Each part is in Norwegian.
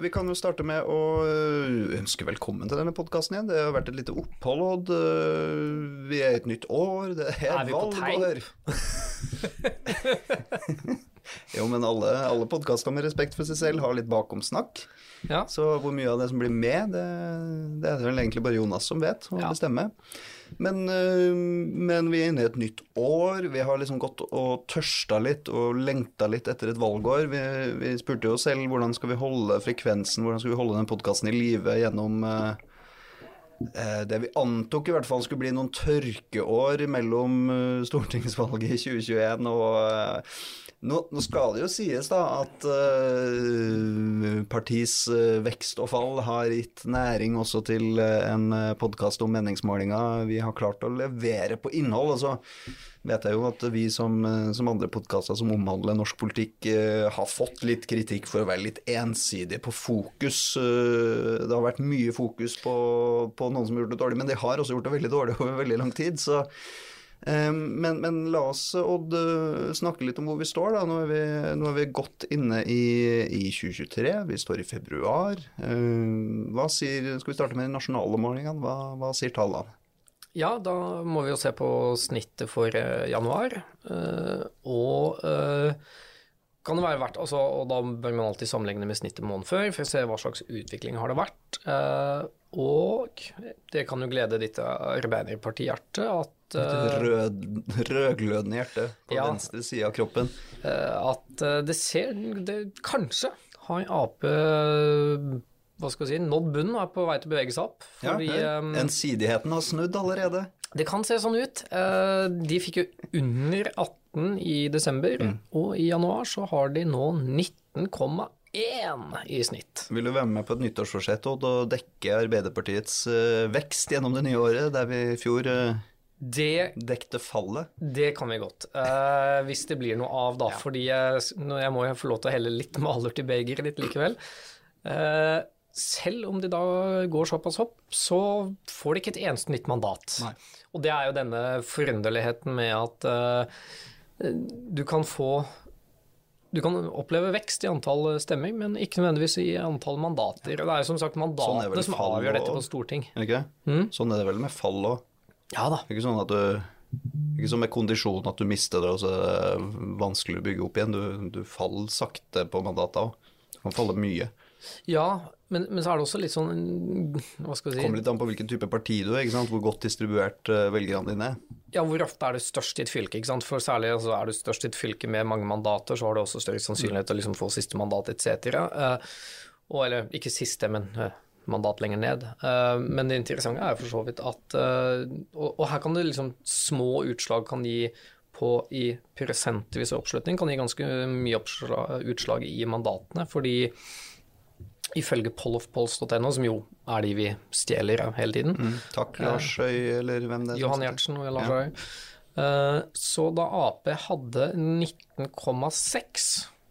vi kan jo starte med å øh, ønske velkommen til denne podkasten igjen. Det har vært et lite opphold. Øh, Vi er i et nytt år, det er Er valgår. jo, men alle, alle podkaster med respekt for seg selv har litt bakomsnakk. Ja. Så hvor mye av det som blir med, det, det er det vel egentlig bare Jonas som vet og Ja. bestemmer. Men, øh, men vi er inne i et nytt år. Vi har liksom gått og tørsta litt og lengta litt etter et valgår. Vi, vi spurte jo selv hvordan skal vi holde frekvensen, hvordan skal vi holde den podkasten i live gjennom øh, eh, det vi antok i hvert fall skulle bli noen tørkeår mellom stortingsvalget i 2021 og nå, nå skal det jo sies da at uh, partis uh, vekst og fall har gitt næring også til uh, en podkast om meningsmålinger. Vi har klart å levere på innhold. og så vet jeg jo at vi som, som andre podkaster som omhandler norsk politikk, har fått litt kritikk for å være litt ensidige på fokus. Det har vært mye fokus på, på noen som har gjort det dårlig, men de har også gjort det veldig dårlig over veldig lang tid. så Men, men la oss, Odd, eh, snakke litt om hvor vi står. da. Nå er vi, nå er vi godt inne i, i 2023. Vi står i februar. Eh, Hva sier, skal vi starte med de nasjonale målingene? Hva, hva sier tallene? Ja, da må vi jo se på snittet for eh, januar. eh, og kan det være verdt altså, Og da bør man alltid sammenligne med snittet måneden før for å se hva slags utvikling har det vært. Og det kan jo glede ditt arbeiderpartihjerte at, Et eh, rød, rødglødende hjerte på Ja. venstre side av kroppen. eh, at eh, det ser det, Kanskje har Ap hva skal vi si, nådd bunnen og er på vei til å bevege seg opp. Ja, Fordi eh, Ensidigheten har snudd allerede. Det kan se sånn ut. De fikk jo under 18 i desember, og i januar så har de nå 19,1 i snitt. Vil du være med på et nyttårsforsett Odd, og dekke Arbeiderpartiets vekst gjennom det nye året, der vi i fjor Det, dekte fallet? det kan vi godt, eh, hvis det blir noe av, da. Fordi jeg, jeg må jo få lov til å helle litt maler til begeret ditt likevel. Eh, selv om de da går såpass opp, så får de ikke et eneste nytt mandat. Nei. Og det er jo denne forunderligheten med at eh, du kan få Du kan oppleve vekst i antall stemmer, men ikke nødvendigvis i antall mandater. Og det er jo som sagt mandatene sånn som avgjør dette på storting. Okay. Mm. Sånn er det vel med fall òg. Ja da. Ikke sånn at du Ikke som med kondisjon at du mister det, og så er det vanskelig å bygge opp igjen. Du, du faller sakte på mandater òg. Du kan falle mye. Ja, men, men så er det også litt sånn Hva skal vi si Kommer litt an på hvilken type parti du er, ikke sant? hvor godt distribuert eh, velgerne dine er. Ja, hvor ofte er du størst i et fylke? ikke sant? For særlig altså, er du størst i et fylke med mange mandater, så har du også større sannsynlighet til å liksom få siste mandat, etc. Uh, og, eller ikke siste, men eh, mandat lenger ned. Eh, men det interessante er jo for så vidt at eh, og, her kan det liksom Små utslag kan gi på i prosentvis oppslutning kan gi ganske mye utslag i mandatene, fordi ifølge pollofpolls.no, som jo er de vi stjeler hele tiden, Takk, Lars Høy, eller hvem det er. Johan. Gjertsen og Lars Øy. Eh, Så da Ap hadde 19,6,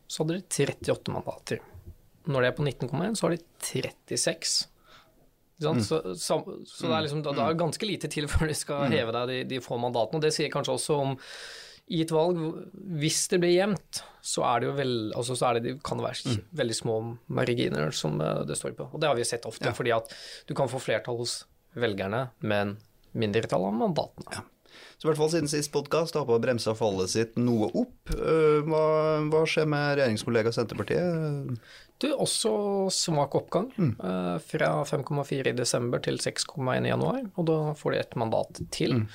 så hadde de 38 mandater. Når de er på 19,1, så har de 36. Ikke sant? Så, så, så det er liksom, da, da er ganske lite til før de skal heve deg de, de få mandatene. Og det sier kanskje også om i et valg, hvis det blir jevnt, så er det jo vel, altså så er det, kan det være veldig små marginer som eh, det står på. Og det har vi sett ofte, Ja. fordi at du kan få flertall hos velgerne, men mindretall av mandatene. Så i hvert fall siden sist podkast har på bremsa fallet sitt noe opp. Eh, Hva, hva skjer med regjeringskollega Senterpartiet? Du, også svak oppgang, Mm. fra 5,4 i desember til 6,1 i januar, og da får de et mandat til.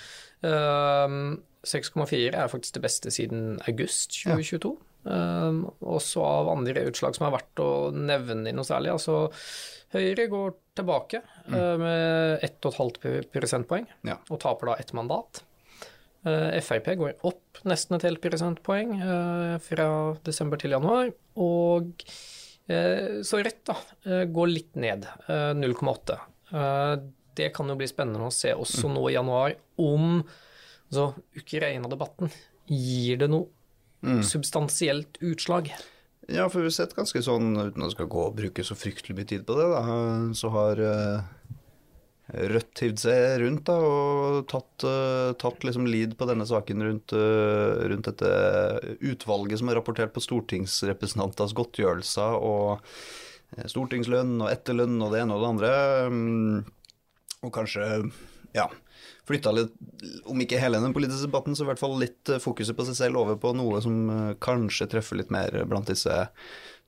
Mm. 6,4 er faktisk det beste siden august 2022. Eh, også av andre utslag som er verdt å nevne i noe særlig. Altså, Høyre går tilbake uh, med 1,5 prosentpoeng Ja. og taper da ett mandat. Eh, Frp går opp nesten et helt prosentpoeng eh, fra desember til januar, og eh, så Rødt da, går litt ned, eh, 0,8. Eh, Det kan jo bli spennende å se også nå i januar om altså, Ukraina-debatten gir det noe substansielt utslag. Ja, for vi har sett ganske sånn, uten at jeg skal gå og bruke så fryktelig mye tid på det, da, så har Rødt hivd seg rundt da, og tatt, eh, tatt liksom lead på denne saken rundt, eh, rundt dette utvalget som har rapportert på stortingsrepresentantenes godtgjørelser og eh, stortingslønn og etterlønn og det ene og det andre. mm, Og kanskje, ja Flytta litt, om ikke hele den politiske debatten, så i hvert fall litt fokuset på seg selv over på noe som kanskje treffer litt mer blant disse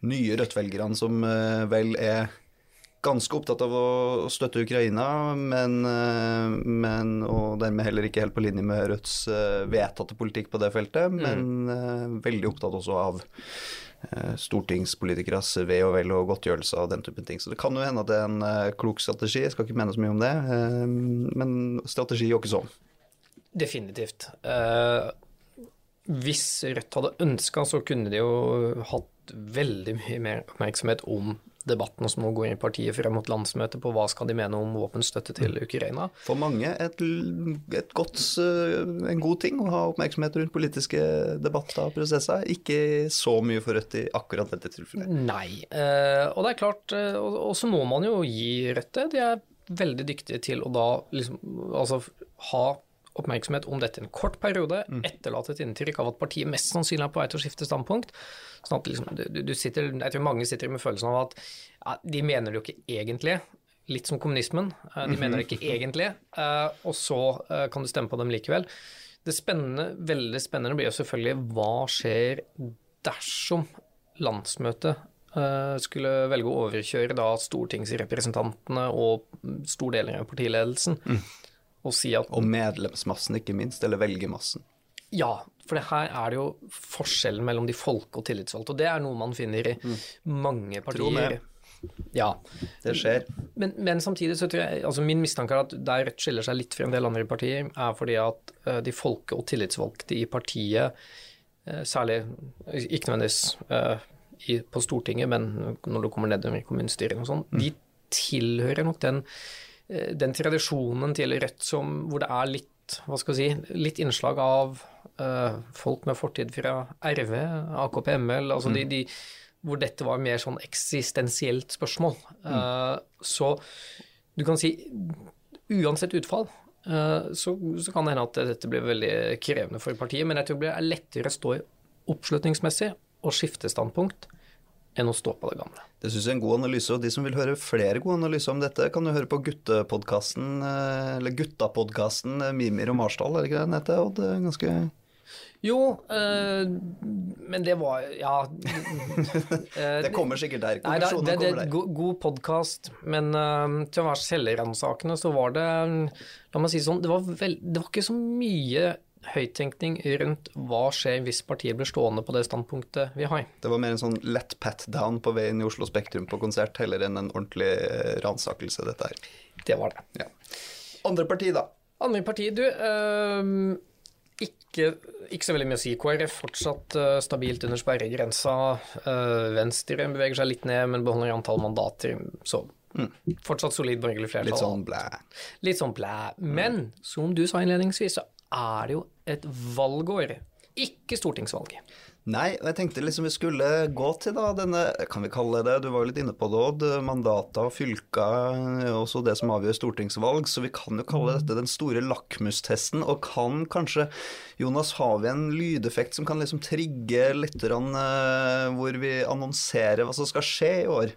nye Rødt-velgerne, som vel er ganske opptatt av å støtte Ukraina, men, eh, men, og dermed heller ikke helt på linje med Rødts eh, vedtatte politikk på det feltet, men mm. veldig opptatt også av stortingspolitikeres ve og vel og godtgjørelse av den typen ting. Så det kan jo hende at det er en klok strategi, jeg skal ikke mene så mye om det, men strategi jo ikke sånn. Definitivt. Eh, hvis Rødt hadde ønska, så kunne de jo hatt veldig mye mer oppmerksomhet om debatten som nå går i partiet frem mot landsmøtet på hva skal de mene om våpenstøtte til Ukraina. For mange et, et godt, eh, en god ting å ha oppmerksomhet rundt politiske debatter og prosesser. Ikke så mye for Rødt i akkurat dette tilfellet. Nei. Eh, og det er klart, eh, og, så må man jo gi Rødt det. De er veldig dyktige til å da liksom altså ha oppmerksomhet om dette en kort periode, etterlate et inntrykk av at partiet mest sannsynlig er på vei til å skifte standpunkt. Sånn at liksom, du, du sitter, Jeg tror mange sitter med følelsen av at ja, de mener det jo ikke egentlig. Litt som kommunismen. Eh, De mener det ikke egentlig, eh, og så eh, kan du stemme på dem likevel. Det spennende, veldig spennende blir jo selvfølgelig hva skjer dersom landsmøtet skulle velge å overkjøre da stortingsrepresentantene og stor deler av partiledelsen, og si at Og medlemsmassen, ikke minst, eller velgermassen. Ja, for det her er det jo forskjellen mellom de folke og tillitsvalgte, og det er noe man finner i mange Tro meg. partier. Ja, Det skjer. men, men samtidig så tror jeg altså Min mistanke er at der Rødt skiller seg litt fra en del andre partier, er fordi at eh, de folke- og tillitsvalgte i partiet, eh, særlig ikke nødvendigvis eh, i, på Stortinget, men når du kommer nedover i kommunestyret og sånn, de tilhører nok den, eh, den tradisjonen til Rødt som, hvor det er litt hva skal jeg si, litt innslag av uh, folk med fortid fra RV, AKP, ML, altså de, de, hvor dette var mer sånn eksistensielt spørsmål. Eh, så du kan si uansett utfall, eh, så, så kan det hende at dette blir veldig krevende for partiet, men jeg tror det er lettere å stå i oppslutningsmessig og skifte standpunkt enn å stå på det gamle. Det syns jeg er en god analyse, og de som vil høre flere gode analyser om dette, kan jo høre på guttepodkasten, eh, eller guttapodkasten eh, Mimir og Marsdal, er det ikke det den heter? Odd? ganske Jo, øh, men det var Ja. Det kommer sikkert der. Nei, det, det, det er der. go god podkast, men øh, til å være selvransakende så var det La meg si sånn, det var, det var ikke så mye høyttenkning rundt hva skjer hvis partiet blir stående på det standpunktet vi har. Det var mer en sånn lett pat down på veien i Oslo Spektrum på konsert, heller enn en ordentlig ransakelse, dette her. Det var det. Ja. Andre parti, da. Andre parti, du. eh, ikke, ikke så veldig mye å si. KrF fortsatt eh, stabilt under sperregrensa. Eh, Venstre beveger seg litt ned, men beholder antall mandater. Så fortsatt solid borgerlig flertall. Litt sånn blæ. Litt sånn blæ. Men som du sa innledningsvis, så er det jo et valgår. Ikke stortingsvalg. Nei, og jeg tenkte liksom vi skulle gå til da denne, kan vi kalle det, du var jo litt inne på det Odd, mandater og fylker, også det som avgjør stortingsvalg, så vi kan jo kalle dette den store lakmustesten, og kan kanskje, Jonas, har vi en lydeffekt som kan liksom trigge litt eh, hvor vi annonserer hva som skal skje i år?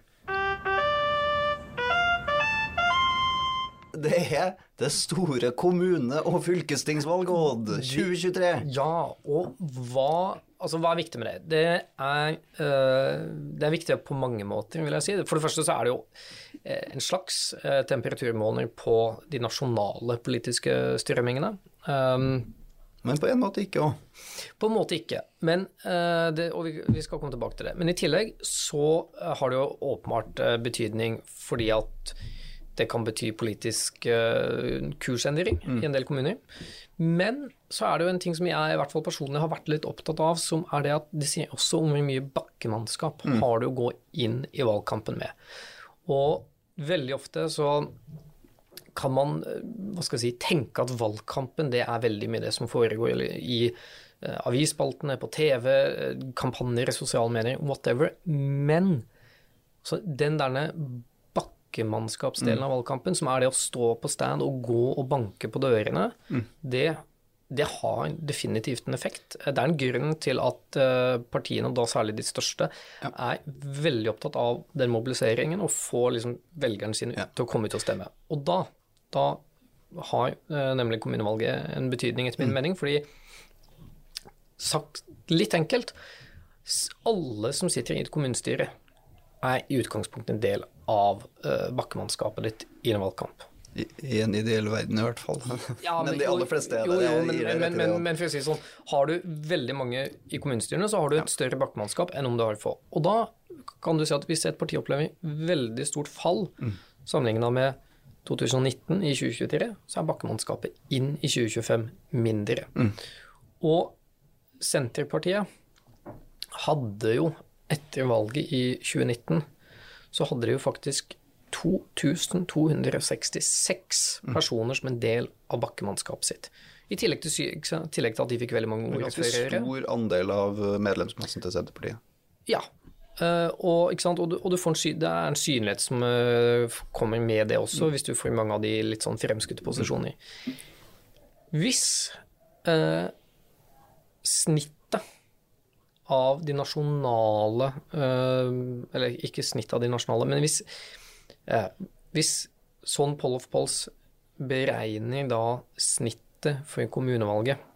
Det er det store kommune- og fylkestingsvalget, Odd, 2023. Ja, og hva, altså, hva er viktig med det? Det er, øh, det er viktig på mange måter, vil jeg si. For det første så er det jo eh, en slags eh, temperaturmåler på de nasjonale politiske strømmingene. Um, Men på en måte ikke òg. På en måte ikke, men, det, og vi, skal komme tilbake til det. Men i tillegg så har det jo åpenbart betydning fordi at det kan bety politisk eh, kursendring i en del kommuner. Men så er det jo en ting som jeg i hvert fall personlig har vært litt opptatt av, som er det at det sier også om hvor mye bakkemannskap har du å gå inn i valgkampen med. Og veldig ofte så kan man eh, hva skal jeg si, tenke at valgkampen det er veldig mye det som foregår i eh, avisspaltene, på TV, kampanjer i sosiale medier, whatever. Men så den derne bakkemannskapsdelen av valgkampen, som er det å stå på stand og gå og banke på dørene, det det har definitivt en effekt. Det er en grunn til at eh, partiene, og da særlig de største, er veldig opptatt av den mobiliseringen og få liksom velgerne sine ja. til å komme ut og stemme. Og da, da har eh, nemlig kommunevalget en betydning, etter min mening, fordi sagt litt enkelt, alle som sitter i et kommunestyre, er i utgangspunktet en del av eh, bakkemannskapet ditt i en valgkamp. I, I en ideell verden, i hvert fall. men, de aller fleste er jo, det. Jo, jeg men, gir men, men, men for å si det sånn, har du veldig mange i kommunestyrene, så har du et større bakkemannskap enn om du har få. Og da kan du si at hvis et parti opplever veldig stort fall Mm. sammenligna med 2019 i 2023, så er bakkemannskapet inn i 2025 mindre. Mm. Og Senterpartiet hadde jo etter valget i 2019, så hadde de jo faktisk 2266 Mm. personer som en del av bakkemannskapet sitt. I tillegg til, tillegg til at de fikk veldig mange En ganske stor andel av medlemsmassen til Senterpartiet. Ja. Uh, og? Og, du, og du sy det er en synlighet som uh, kommer med det også, hvis du får mange av de litt sånn fremskutte posisjoner. Hvis uh, snittet av de nasjonale eh, Eller ikke snitt av de nasjonale, men hvis, eh, hvis sånn poll of polls beregner da snittet for kommunevalget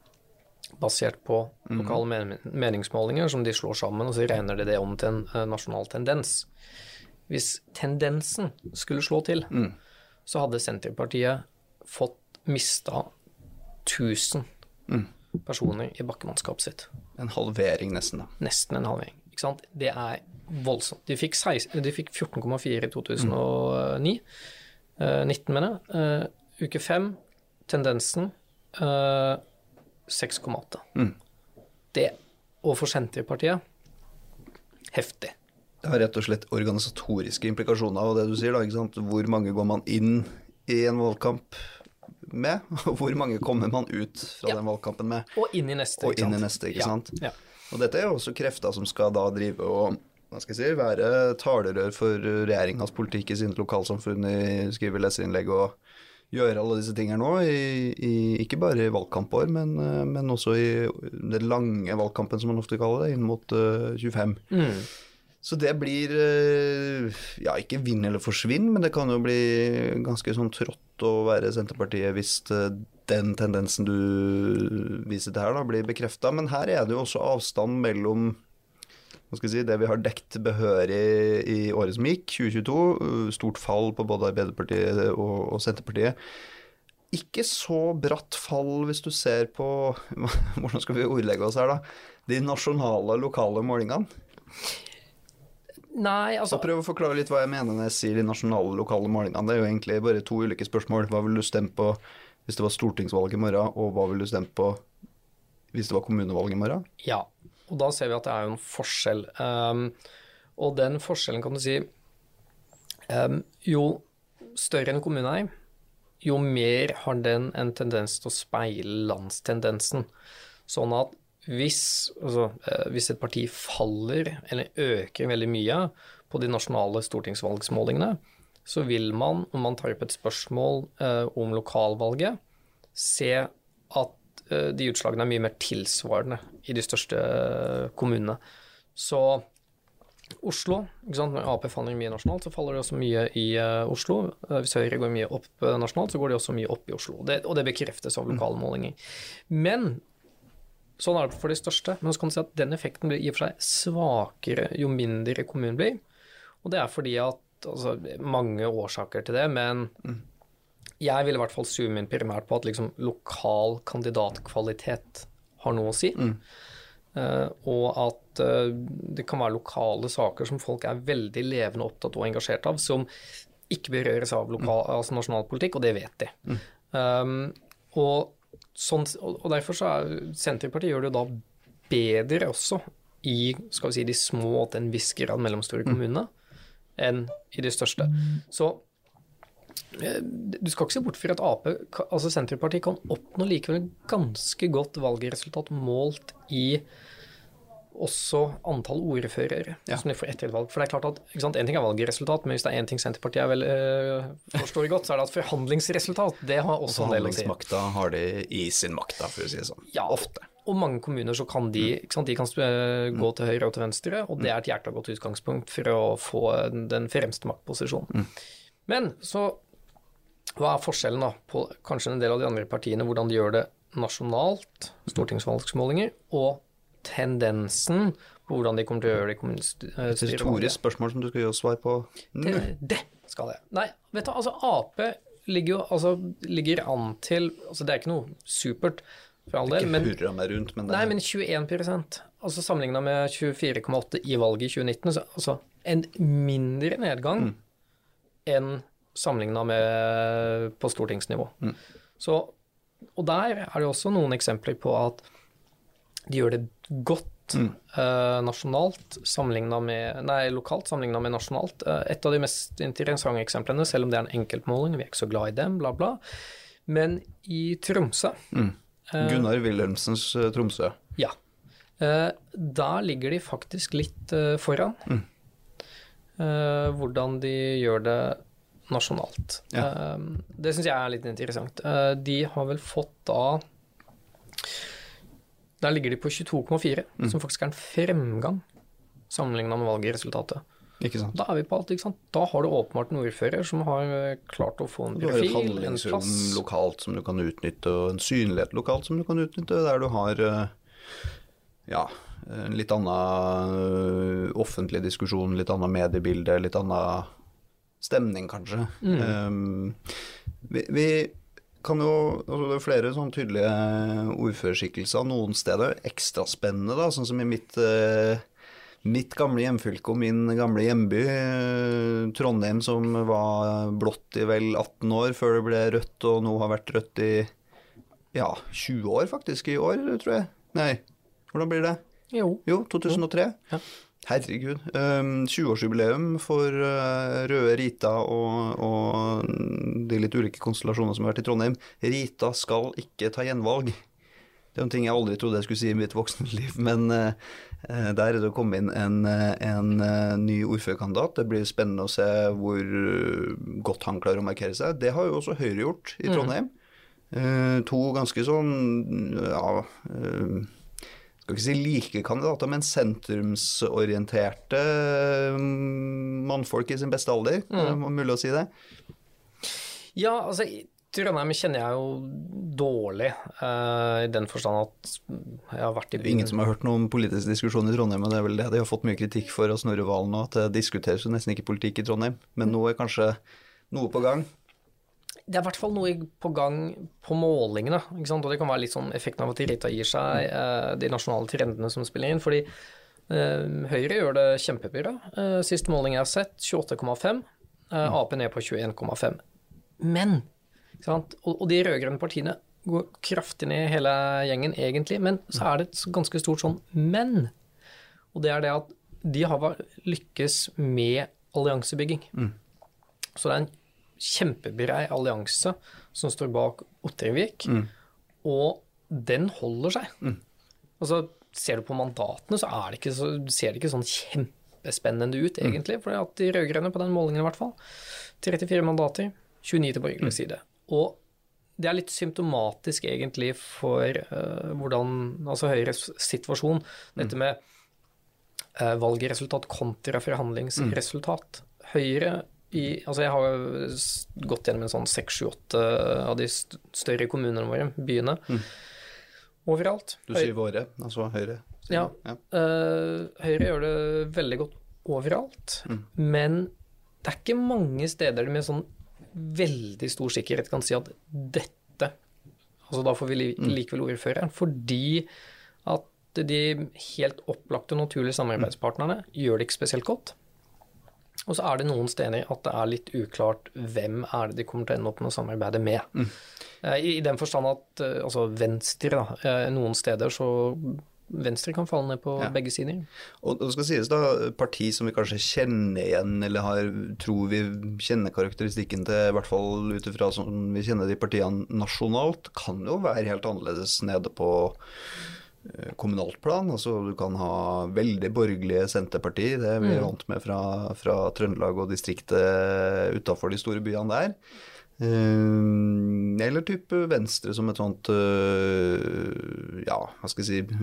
basert på lokale men meningsmålinger som de slår sammen, og så regner de det om til en eh, nasjonal tendens. Hvis tendensen skulle slå til, så hadde Senterpartiet fått mista 1000 personer i bakkemannskapet sitt. En halvering, nesten. da. Nesten en halvering. Ikke sant? Det er voldsomt. De fikk, fikk 14,4 i 2009. Eh, 19, mener jeg. Eh, uke 5, tendensen eh, 6,8. Det, overfor for Senterpartiet, heftig. Det har rett og slett organisatoriske implikasjoner av det du sier. da, ikke sant? Hvor mange går man inn i en valgkamp med, og hvor mange kommer man ut fra Ja. den valgkampen med? Og inn i neste, Og ikke inn i sant? neste, ikke ja. sant? Ja. Og dette er jo også krefter som skal da drive og hva skal jeg si, være talerør for regjeringas politikk i sine lokalsamfunn, i- skrive leserinnlegg og gjøre alle disse tingene nå, i, i, ikke bare i valgkampår, men, eh, men også i den lange valgkampen, som man ofte kaller det, inn mot uh, 25. Mm. Så det blir eh, ja, ikke vinn eller forsvinn, men det kan jo bli ganske sånn trått å være Senterpartiet hvis eh, den tendensen du viser til her, da, blir bekrefta. Men her er det jo også avstand mellom si, det vi har dekt behørig i året som gikk, 2022. eh, Stort fall på både Arbeiderpartiet og, og Senterpartiet. Ikke så bratt fall hvis du ser på Hvordan skal vi ordlegge oss her, da? De nasjonale, lokale målingene. Nei, Så altså prøv å forklare litt hva jeg mener når jeg sier de nasjonale lokale målingene. Det er jo egentlig bare to ulike spørsmål. Hva ville du stemme på hvis det var stortingsvalg i morgen, og hva ville du stemme på hvis det var kommunevalg i morgen? Ja, og da ser vi at det er jo en forskjell. Um, og den forskjellen kan du si um, Jo større en kommune er, jo mer har den en tendens til å speile landstendensen. Sånn at hvis, altså, eh, hvis et parti faller eller øker veldig mye på de nasjonale stortingsvalgsmålingene, så vil man, om man tar opp et spørsmål eh, om lokalvalget, se at eh, de utslagene er mye mer tilsvarende i de største eh, kommunene. Så Oslo, ikke sant? når Ap faller mye nasjonalt, så faller det også mye i eh, Oslo. Hvis Høyre går mye opp nasjonalt, så går de også mye opp i Oslo. Det, og det bekreftes av lokale målinger. Men sånn er det for de største. Men så kan du si at den effekten blir i og for seg svakere jo mindre kommunen blir. Og det er fordi at altså, mange årsaker til det, men jeg vil i hvert fall zoome inn primært på at liksom, lokal kandidatkvalitet har noe å si. Eh, og at uh, det kan være lokale saker som folk er veldig levende opptatt og engasjert av, som ikke berøres av lokal, altså nasjonal politikk, og det vet de. Um, og, sånn, og derfor så er Senterpartiet gjør det jo da bedre også i skal vi si, de små til en viss grad mellomstore kommunene enn i de største. Så eh, du skal ikke se bort fra at Ap, altså Senterpartiet kan oppnå likevel ganske godt valgresultat målt i også antall ordførere Ja. som de får etter et valg. For det er klart at sant, En ting er valgresultat, men hvis det er én ting Senterpartiet er vel, øh, forstår godt, så er det at forhandlingsresultat det har også en del å si. Forhandlingsmakta har de i sin makt, for å si det sånn. Ja, Ofte. Og mange kommuner så kan de, ikke sant, de kan øh, gå til høyre og til venstre, og det er et hjertelig godt utgangspunkt for å få den fremste maktposisjonen. Men så hva er forskjellen da på kanskje en del av de andre partiene, hvordan de gjør det nasjonalt, stortingsvalgsmålinger, og tendensen på hvordan de kommer til å gjøre det i Et historisk retorisk spørsmål som du skal gi oss svar på nå. Det, det skal jeg. Nei, vet du, altså Ap ligger jo altså, ligger an til altså Det er ikke noe supert, for all del, men, rundt, men det nei, men 21% altså Sammenligna med 24,8 i valget i 2019, så altså en mindre nedgang Mm. enn sammenligna med på stortingsnivå. Mm. Så, og der er det også noen eksempler på at de gjør det godt Mm. eh, nasjonalt sammenligna med Nei, lokalt sammenligna med nasjonalt. Eh, et av de mest interessante eksemplene, selv om det er en enkeltmåling, vi er ikke så glad i dem, bla, bla. Men i Tromsø, Gunnar Wilhelmsens eh, Tromsø. ja. Eh, der ligger de faktisk litt eh, foran. Eh, hvordan de gjør det nasjonalt. Ja. Eh, det syns jeg er litt interessant. Eh, de har vel fått da Der ligger de på 22,4, som faktisk er en fremgang sammenligna med valgresultatet. Ikke sant? Da er vi på alt, ikke sant. Da har du åpenbart en ordfører som har eh, klart å få en profil, en plass. Du har et handlingsrom lokalt som du kan utnytte, og en synlighet lokalt som du kan utnytte, der du har eh, ja, en litt annen eh, offentlig diskusjon, litt annet mediebilde, litt annen stemning, kanskje. Um, vi, vi kan jo altså Det er flere sånn tydelige ordførerskikkelser noen steder. Ekstra spennende, da, sånn som i mitt eh, Mitt gamle hjemfylke og min gamle hjemby, eh, Trondheim, som var blått i vel 18 år før det ble rødt, og nå har vært rødt i ja, 20 år faktisk i år, tror jeg. Nei, hvordan blir det? Jo. Jo, 2003. Ja. Herregud. Um, 20-årsjubileum for uh, Røde Rita og, og de litt ulike konstellasjonene som har vært i Trondheim. Rita skal ikke ta gjenvalg. Det er en ting jeg aldri trodde jeg skulle si i mitt voksenliv, men uh, uh, der er det å komme inn en, en ny ordførerkandidat. Det blir spennende å se hvor godt han klarer å markere seg. Det har jo også Høyre gjort i Trondheim. Uh, to ganske sånn ja skal ikke si like kandidater, men sentrumsorienterte mm, mannfolk i sin beste alder. Er det mulig å si det? Ja, altså Trondheim kjenner jeg jo dårlig, uh, i den forstand at jeg har vært i er ingen som har hørt noen politisk diskusjon i Trondheim, og det er vel det de har fått mye kritikk for av Snorre Valen nå, at det diskuteres jo nesten ikke politikk i Trondheim. Men nå er kanskje noe på gang. Det er i hvert fall noe på gang på målingene, ikke sant? og det kan være litt sånn effekten av at Rita gir seg, eh, de nasjonale trendene som spiller inn. Fordi eh, Høyre gjør det kjempebra. Eh, siste måling jeg har sett, 28,5. Eh, Ap ned på 21,5. Men ikke sant? Og, og de rød-grønne partiene går kraftig ned hele gjengen, egentlig. Men så er det et ganske stort sånn men. Og det er det at de har lykkes med alliansebygging. Så det er en kjempebrei allianse som står bak Ottervik, og den holder seg. Altså, ser du på mandatene, så, det ikke så ser det ikke sånn kjempespennende ut, egentlig. For at de rød-grønne, på den målingen i hvert fall, 34 mandater, 29 til borgerlig side. Og det er litt symptomatisk, egentlig, for uh, hvordan Altså Høyres situasjon. Dette med uh, valgresultat kontra forhandlingsresultat. Høyre i Altså, jeg har jo gått gjennom en sånn seks, sju, åtte av de større kommunene våre, byene. Overalt. Du sier våre, altså Høyre. Ja. ja. Uh, Høyre gjør det veldig godt overalt, men det er ikke mange steder med sånn veldig stor sikkerhet kan si at dette Altså da får vi li likevel ordføreren, fordi at de helt opplagte naturlige samarbeidspartnerne gjør det ikke spesielt godt. Og så er det noen steder at det er litt uklart hvem er det de kommer til å ende opp med å samarbeide med. Mm. I, I den forstand at eh, altså Venstre, da. eh, Noen steder så Venstre kan falle ned på Ja. begge sider. Og det skal sies da, parti som vi kanskje kjenner igjen, eller har, tror vi kjenner karakteristikken til, i hvert fall ut ifra sånn vi kjenner de partiene nasjonalt, kan jo være helt annerledes nede på eh, kommunalt plan. Altså du kan ha veldig borgerlige Senterparti, det er vi Mm. vant med fra, fra Trøndelag og distriktet utafor de store byene der. Eh, eller type Venstre som et sånt eh, ja, hva skal jeg si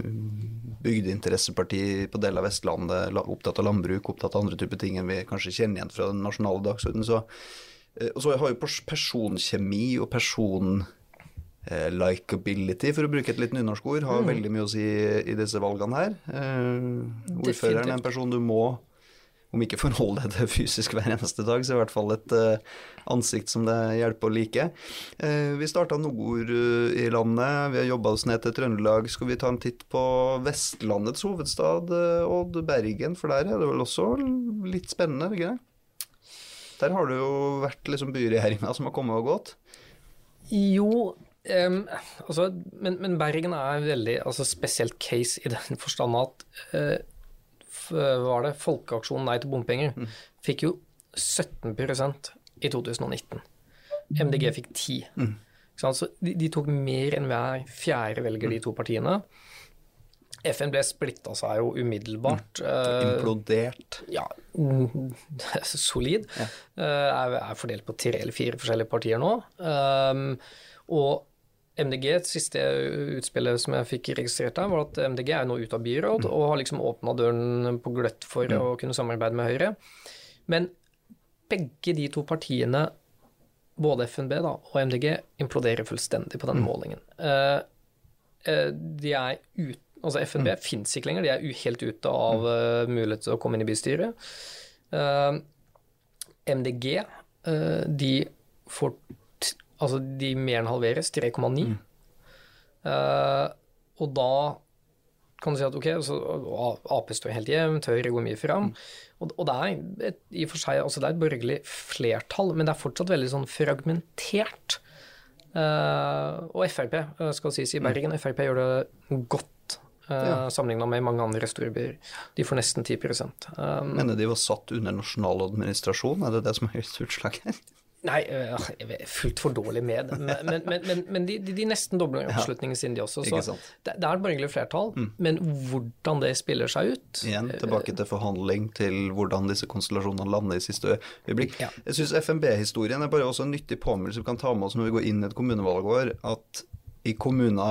bygdeinteresseparti på deler av Vestlandet, opptatt av landbruk, opptatt av andre typer ting enn vi kanskje kjenner igjen fra den nasjonale dagsordenen. Så, eh, og så har jo personkjemi og person eh, likability, for å bruke et litt nynorsk ord, har veldig mye å si i disse valgene her. Eh, ordføreren er en person du må, om ikke forholde deg til fysisk hver eneste dag, så i hvert fall et eh, ansikt som det hjelper å like. Eh, vi starta nord i landet, vi har jobba oss ned til Trøndelag. Skal vi ta en titt på Vestlandets hovedstad, Odd Bergen, for der er det vel også litt spennende, ikke det? Der har det jo vært liksom byregjeringa som har kommet og gått. Jo, em, altså, men, men Bergen er veldig altså, spesielt case i den forstand at uh, var det Folkeaksjonen Nei til bompenger fikk jo 17% i 2019. MDG fikk 10 Mm. Så de, de tok mer enn hver fjerde velger, de to partiene. FN ble splitta seg jo umiddelbart. Mm. Implodert. ja, solid. solid. Uh, er, er fordelt på tre eller fire forskjellige partier nå. Um, og MDG, det siste utspillet som jeg fikk registrert her, var at MDG er nå ute av byråd og har liksom åpna døren på gløtt for å kunne samarbeide med Høyre. Men begge de to partiene, både FNB da, og MDG, imploderer fullstendig på denne målingen. Eh, eh, de er ut, altså FNB mm. fins ikke lenger, de er helt ute av eh, mulighet til å komme inn i bystyret. MDG, de får Altså, de mer enn halveres, 3,9. Eh, og da kan du si at ok, så Ap står helt jevnt, Høyre går mye fram. Og, og det er et, i og for seg, altså det er et borgerlig flertall, men det er fortsatt veldig sånn fragmentert. Uh, og Frp, eh, skal sies i Bergen, Frp gjør det godt uh, Ja. sammenligna med mange andre storbyer. De får nesten 10 um, Mener de var satt under nasjonal administrasjon, er det det som er gitt utslag her? Nei, øh, jeg er fullt for dårlig med det. Men, men, men, men, de, de, nesten dobler oppslutningen sin, de også. Så det, det er et borgerlig flertall, men hvordan det spiller seg ut Igjen tilbake til forhandling, til hvordan disse konstellasjonene lander i siste øyeblikk. Ja. Jeg syns FNB-historien er bare også en nyttig påminnelse vi kan ta med oss når vi går inn i et kommunevalgår, at i kommune,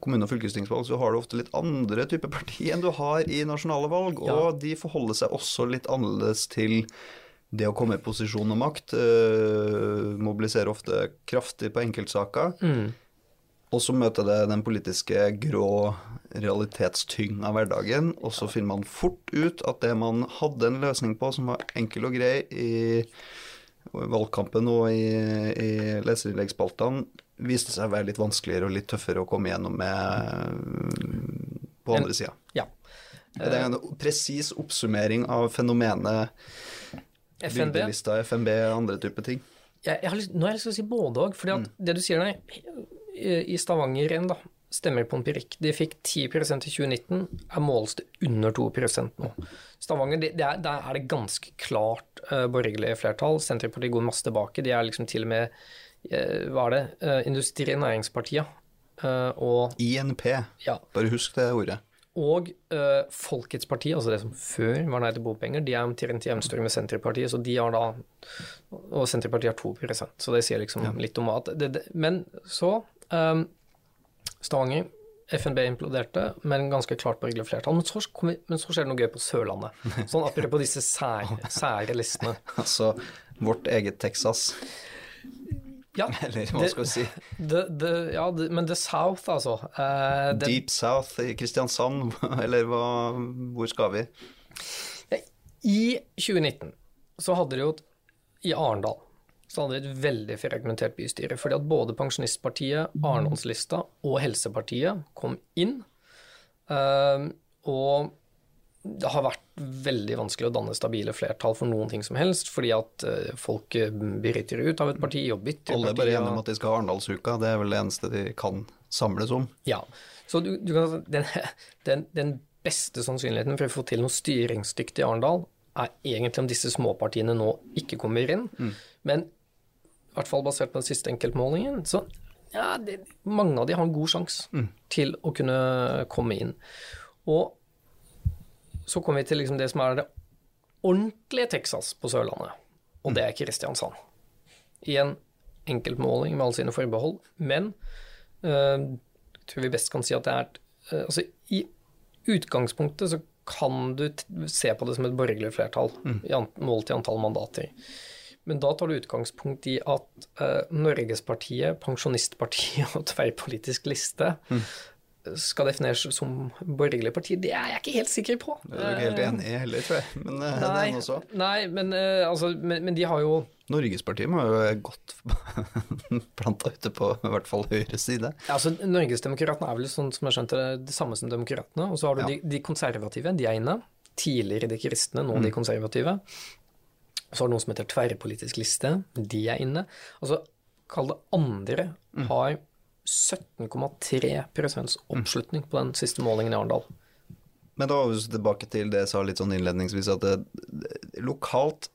kommune- og fylkestingsvalg så har du ofte litt andre typer parti enn du har i nasjonale valg, Ja. og de forholder seg også litt annerledes til det å komme i posisjon og makt. øh, mobiliserer ofte kraftig på enkeltsaker. Mm. Og så møter det den politiske grå realitetstynga av hverdagen, og så finner man fort ut at det man hadde en løsning på som var enkel og grei i valgkampen og i, i leserinnleggsspaltene, viste seg å være litt vanskeligere og litt tøffere å komme gjennom med på andre sida. Ja. Det er en presis oppsummering av fenomenet FNB bygdelista, FNB andre typer ting. jeg, jeg lyst, Nå har jeg lyst til å si både òg, For mm. det du sier der i Stavanger igjen, da, stemmer på empirikk. De fikk 10% i 2019, er måles det under 2% nå. Stavanger, det, det er, der er det ganske klart uh, borgerlig flertall. Senterpartiet går masse tilbake. De er liksom til og med uh, Hva er det? Uh, Industri- og Næringspartiet. Uh, og INP, ja, bare husk det ordet. Og eh, Folkets parti, altså det som før var Nei til bompenger, de er omtrent jevnstore med Senterpartiet, så de har da Og Senterpartiet har 2% så det sier liksom litt om at det, det, Men så um, Stavanger, FNB imploderte, men ganske klart borgerlig flertall. Men så, vi, men så skjer det noe gøy på Sørlandet. Sånn apropos disse sær, sære listene. Altså vårt eget Texas, Ja, eller hva skal vi si. the, the, ja the, men The South, altså. Uh, Deep South i Kristiansand, eller hva, hvor skal vi? I 2019 så hadde de jo et, I Arendal så hadde de et veldig fragmentert bystyre. Fordi at både Pensjonistpartiet, Arendalslista og Helsepartiet kom inn. Uh, og det har vært veldig vanskelig å danne stabile flertall for noen ting som helst, fordi at eh, folk eh, bryter ut av et parti og bytter Alle er bare enige om at de skal ha Arendalsuka, det er vel det eneste de kan samles om. Ja, så du, du kan, den, den, den beste sannsynligheten for å få til noe styringsdyktig i Arendal, er egentlig om disse småpartiene nå ikke kommer inn. Men i hvert fall basert på den siste enkeltmålingen, så ja, det, mange av de har en god sjanse til å kunne komme inn. Og så kommer vi til liksom det som er det ordentlige Texas på Sørlandet, og det er Kristiansand. I en enkeltmåling med alle sine forbehold, men uh, tror vi best kan si at det er uh, Altså, i utgangspunktet så kan du se på det som et borgerlig flertall, mm. målt i antall mandater. Men da tar du utgangspunkt i at uh, Norgespartiet, Pensjonistpartiet og Tverrpolitisk liste mm. Skal defineres som borgerlig parti. Det er jeg ikke helt sikker på. Det er du ikke helt eh, enig i heller, tror jeg. Men nei, den også. Nei, men, uh, altså, men, men, de har jo Norgespartiet må jo godt planta ute på i hvert fall høyre side. Ja, altså Norgesdemokratene er vel sånn som jeg skjønte det, det samme som demokratene. Og så har du ja. de, de, konservative, de er inne. Tidligere de kristne, nå mm. de konservative. Så har du noe som heter tverrpolitisk liste. De er inne. Altså, kall det andre, mm. Har 17,3 oppslutning på den siste målingen i Arendal. Men da var vi tilbake til det jeg sa litt sånn innledningsvis, at det, det, lokalt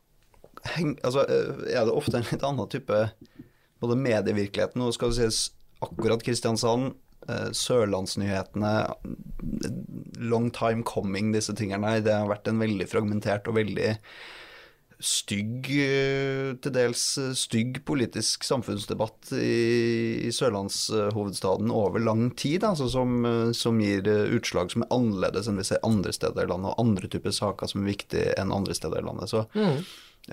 heng, altså, eh, er det ofte en litt annen type både medievirkeligheten og skal det sies akkurat Kristiansand, eh, Sørlandsnyhetene, long time coming, disse tingene. Det har vært en veldig fragmentert og veldig stygg, eh, til dels eh, stygg politisk samfunnsdebatt i, i sørlandshovedstaden over lang tid, altså som, eh, som, gir utslag som er annerledes enn vi ser andre steder i landet, og andre typer saker som er viktige enn andre steder i landet. Så mm.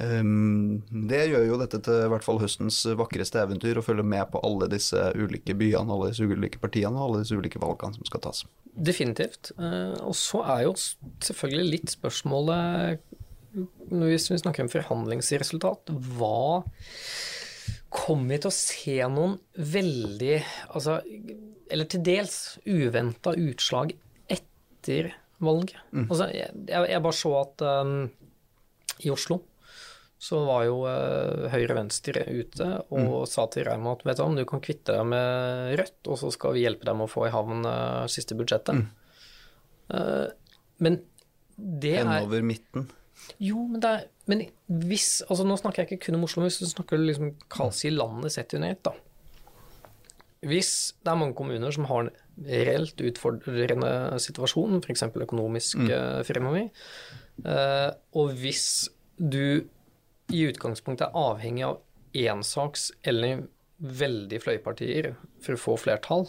um, det gjør jo dette til i hvert fall høstens vakreste eventyr, å følge med på alle disse ulike byene, alle disse ulike partiene og alle disse ulike valgene som skal tas. Definitivt. Og så er jo selvfølgelig litt spørsmålet hvis vi snakker om forhandlingsresultat, hva Kommer vi til å se noen veldig altså, Eller til dels uventa utslag etter valget? Mm. Altså, jeg, jeg, bare så at um, i Oslo så var jo uh, Høyre-Venstre ute og mm. sa til Reima at vet du, om du kan kvitte deg med Rødt, og så skal vi hjelpe dem å få i havn uh, siste budsjettet. Mm. Uh, men det er Henover midten? Jo, men, det er, men hvis altså Nå snakker jeg ikke kun om Oslo, men hvis du snakker liksom Kalsi landet sett under ett, da. Hvis det er mange kommuner som har en reelt utfordrende situasjon, f.eks. økonomisk mm. Eh, fremover, eh, og hvis du i utgangspunktet er avhengig av ensaks eller veldig fløypartier for å få flertall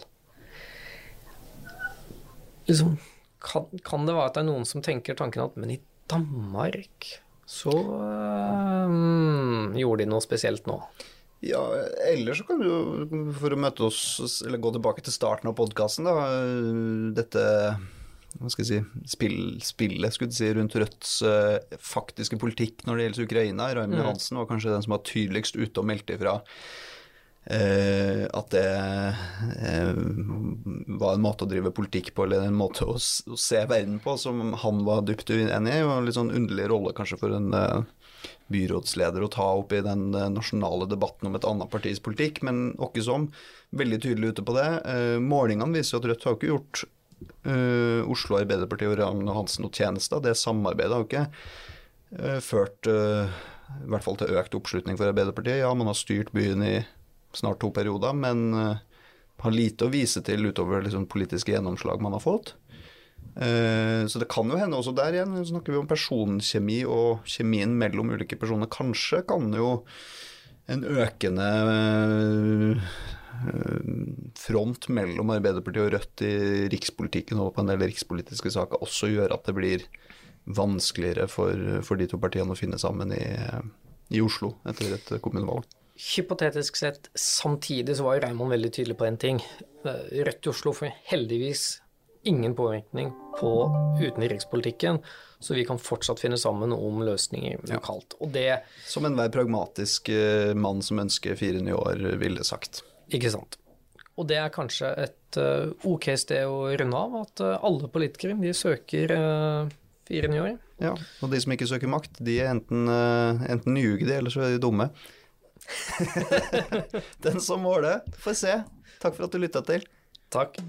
liksom, kan, kan, det være at det er noen som tenker tanken at men i Danmark så um, gjorde de noe spesielt nå. Ja, eller så kan du jo, for å møte oss, eller gå tilbake til starten av podkasten, da, dette hva skal jeg si, spill, spillet skulle si, rundt Rødts uh, faktiske politikk når det gjelder Ukraina. Raymond mm. Hansen var kanskje den som var tydeligst ute og meldte ifra Eh, at det eh, var en måte å drive politikk på, eller en måte å, å se verden på, som han var dypt uenig i. Og en litt sånn underlig rolle kanskje for en uh, byrådsleder å ta opp i den uh, nasjonale debatten om et annet partis politikk, men åkke som. Veldig tydelig ute på det. Uh, målingene viser at Rødt har ikke gjort Oslo Arbeiderparti og Ragnar Hansen noe tjeneste. Det samarbeidet har ikke ført i hvert fall til økt oppslutning for Arbeiderpartiet. Ja, man har styrt byen i snart to perioder, men uh, har lite å vise til utover liksom, politiske gjennomslag man har fått. Uh, så det kan jo hende også der igjen, snakker vi om personkjemi og kjemien mellom ulike personer. Kanskje kan jo en økende uh, front mellom Arbeiderpartiet og Rødt i rikspolitikken og på en del rikspolitiske saker også gjøre at det blir vanskeligere for, for de to partiene å finne sammen i, i Oslo etter et kommunevalg hypotetisk sett, samtidig så var Raymond veldig tydelig på en ting. Eh, Rødt i Oslo får heldigvis ingen påvirkning på utenrikspolitikken, så vi kan fortsatt finne sammen om løsninger lokalt. Og det Som enhver pragmatisk eh, mann som ønsker fire nye år, ville sagt. Ikke sant. Og det er kanskje et uh, ok sted å runde av, at alle politikere de søker fire nye år. Ja, og de som ikke søker makt, de er enten, enten nyuge eller så er de dumme. Den som måler, får se. Takk for at du lytta til. Takk.